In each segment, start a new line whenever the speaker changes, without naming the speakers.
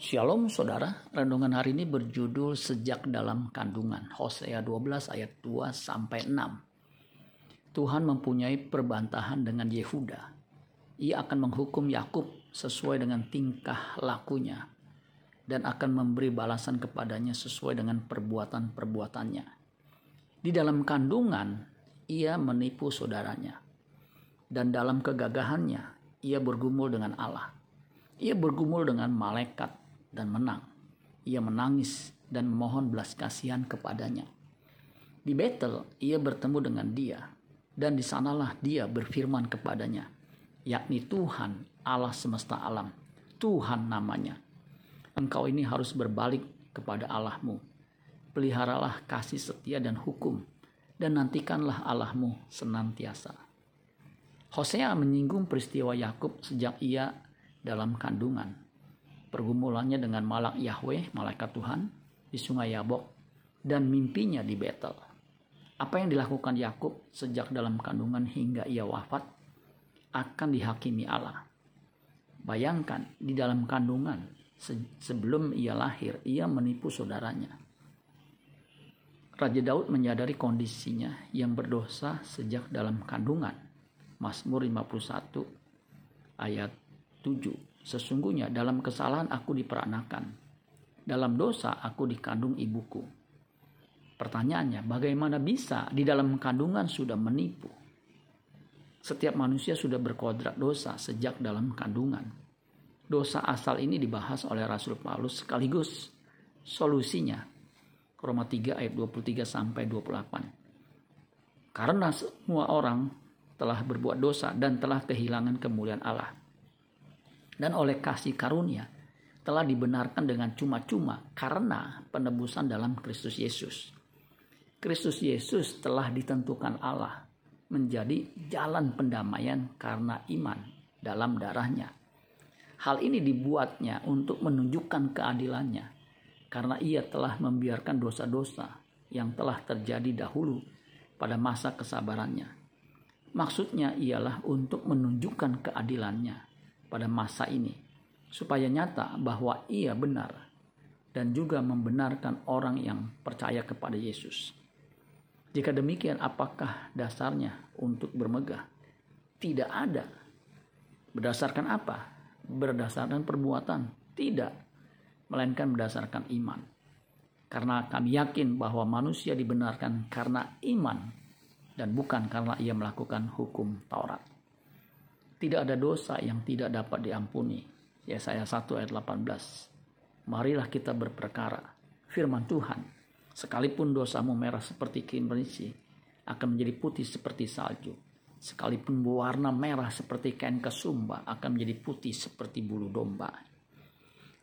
Shalom saudara, renungan hari ini berjudul Sejak Dalam Kandungan, Hosea 12 ayat 2 sampai 6. Tuhan mempunyai perbantahan dengan Yehuda. Ia akan menghukum Yakub sesuai dengan tingkah lakunya dan akan memberi balasan kepadanya sesuai dengan perbuatan-perbuatannya. Di dalam kandungan, ia menipu saudaranya. Dan dalam kegagahannya, ia bergumul dengan Allah. Ia bergumul dengan malaikat dan menang. Ia menangis dan memohon belas kasihan kepadanya. Di Betel ia bertemu dengan dia dan di sanalah dia berfirman kepadanya, yakni Tuhan Allah semesta alam, Tuhan namanya. Engkau ini harus berbalik kepada Allahmu. Peliharalah kasih setia dan hukum, dan nantikanlah Allahmu senantiasa. Hosea menyinggung peristiwa Yakub sejak ia dalam kandungan pergumulannya dengan malak Yahweh, malaikat Tuhan, di sungai Yabok, dan mimpinya di Betel. Apa yang dilakukan Yakub sejak dalam kandungan hingga ia wafat akan dihakimi Allah. Bayangkan di dalam kandungan sebelum ia lahir ia menipu saudaranya. Raja Daud menyadari kondisinya yang berdosa sejak dalam kandungan. Mazmur 51 ayat 7 Sesungguhnya dalam kesalahan aku diperanakan. Dalam dosa aku dikandung ibuku. Pertanyaannya, bagaimana bisa di dalam kandungan sudah menipu? Setiap manusia sudah berkodrat dosa sejak dalam kandungan. Dosa asal ini dibahas oleh Rasul Paulus sekaligus solusinya. Roma 3 ayat 23 sampai 28. Karena semua orang telah berbuat dosa dan telah kehilangan kemuliaan Allah dan oleh kasih karunia telah dibenarkan dengan cuma-cuma karena penebusan dalam Kristus Yesus. Kristus Yesus telah ditentukan Allah menjadi jalan pendamaian karena iman dalam darahnya. Hal ini dibuatnya untuk menunjukkan keadilannya karena ia telah membiarkan dosa-dosa yang telah terjadi dahulu pada masa kesabarannya. Maksudnya ialah untuk menunjukkan keadilannya pada masa ini supaya nyata bahwa ia benar dan juga membenarkan orang yang percaya kepada Yesus. Jika demikian, apakah dasarnya untuk bermegah? Tidak ada. Berdasarkan apa? Berdasarkan perbuatan? Tidak, melainkan berdasarkan iman. Karena kami yakin bahwa manusia dibenarkan karena iman dan bukan karena ia melakukan hukum Taurat. Tidak ada dosa yang tidak dapat diampuni. Yesaya 1 ayat 18. Marilah kita berperkara. Firman Tuhan, sekalipun dosamu merah seperti kimberlisi, akan menjadi putih seperti salju. Sekalipun berwarna merah seperti kain kesumba, akan menjadi putih seperti bulu domba.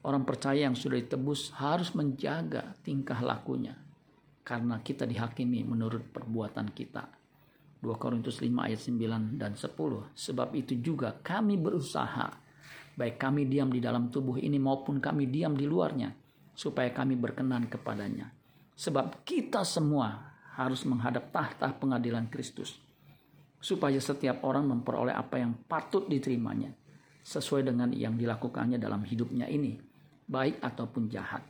Orang percaya yang sudah ditebus harus menjaga tingkah lakunya, karena kita dihakimi menurut perbuatan kita 2 Korintus 5 ayat 9 dan 10. Sebab itu juga kami berusaha, baik kami diam di dalam tubuh ini maupun kami diam di luarnya, supaya kami berkenan kepadanya. Sebab kita semua harus menghadap tahta pengadilan Kristus, supaya setiap orang memperoleh apa yang patut diterimanya, sesuai dengan yang dilakukannya dalam hidupnya ini, baik ataupun jahat.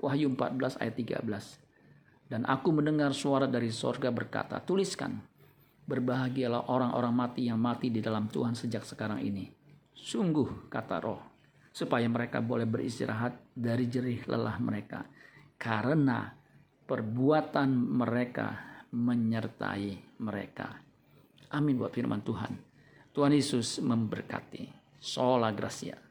Wahyu 14 ayat 13. Dan aku mendengar suara dari sorga berkata, tuliskan, Berbahagialah orang-orang mati yang mati di dalam Tuhan sejak sekarang ini. Sungguh, kata roh, supaya mereka boleh beristirahat dari jerih lelah mereka. Karena perbuatan mereka menyertai mereka. Amin buat firman Tuhan. Tuhan Yesus memberkati. Sola Gracia.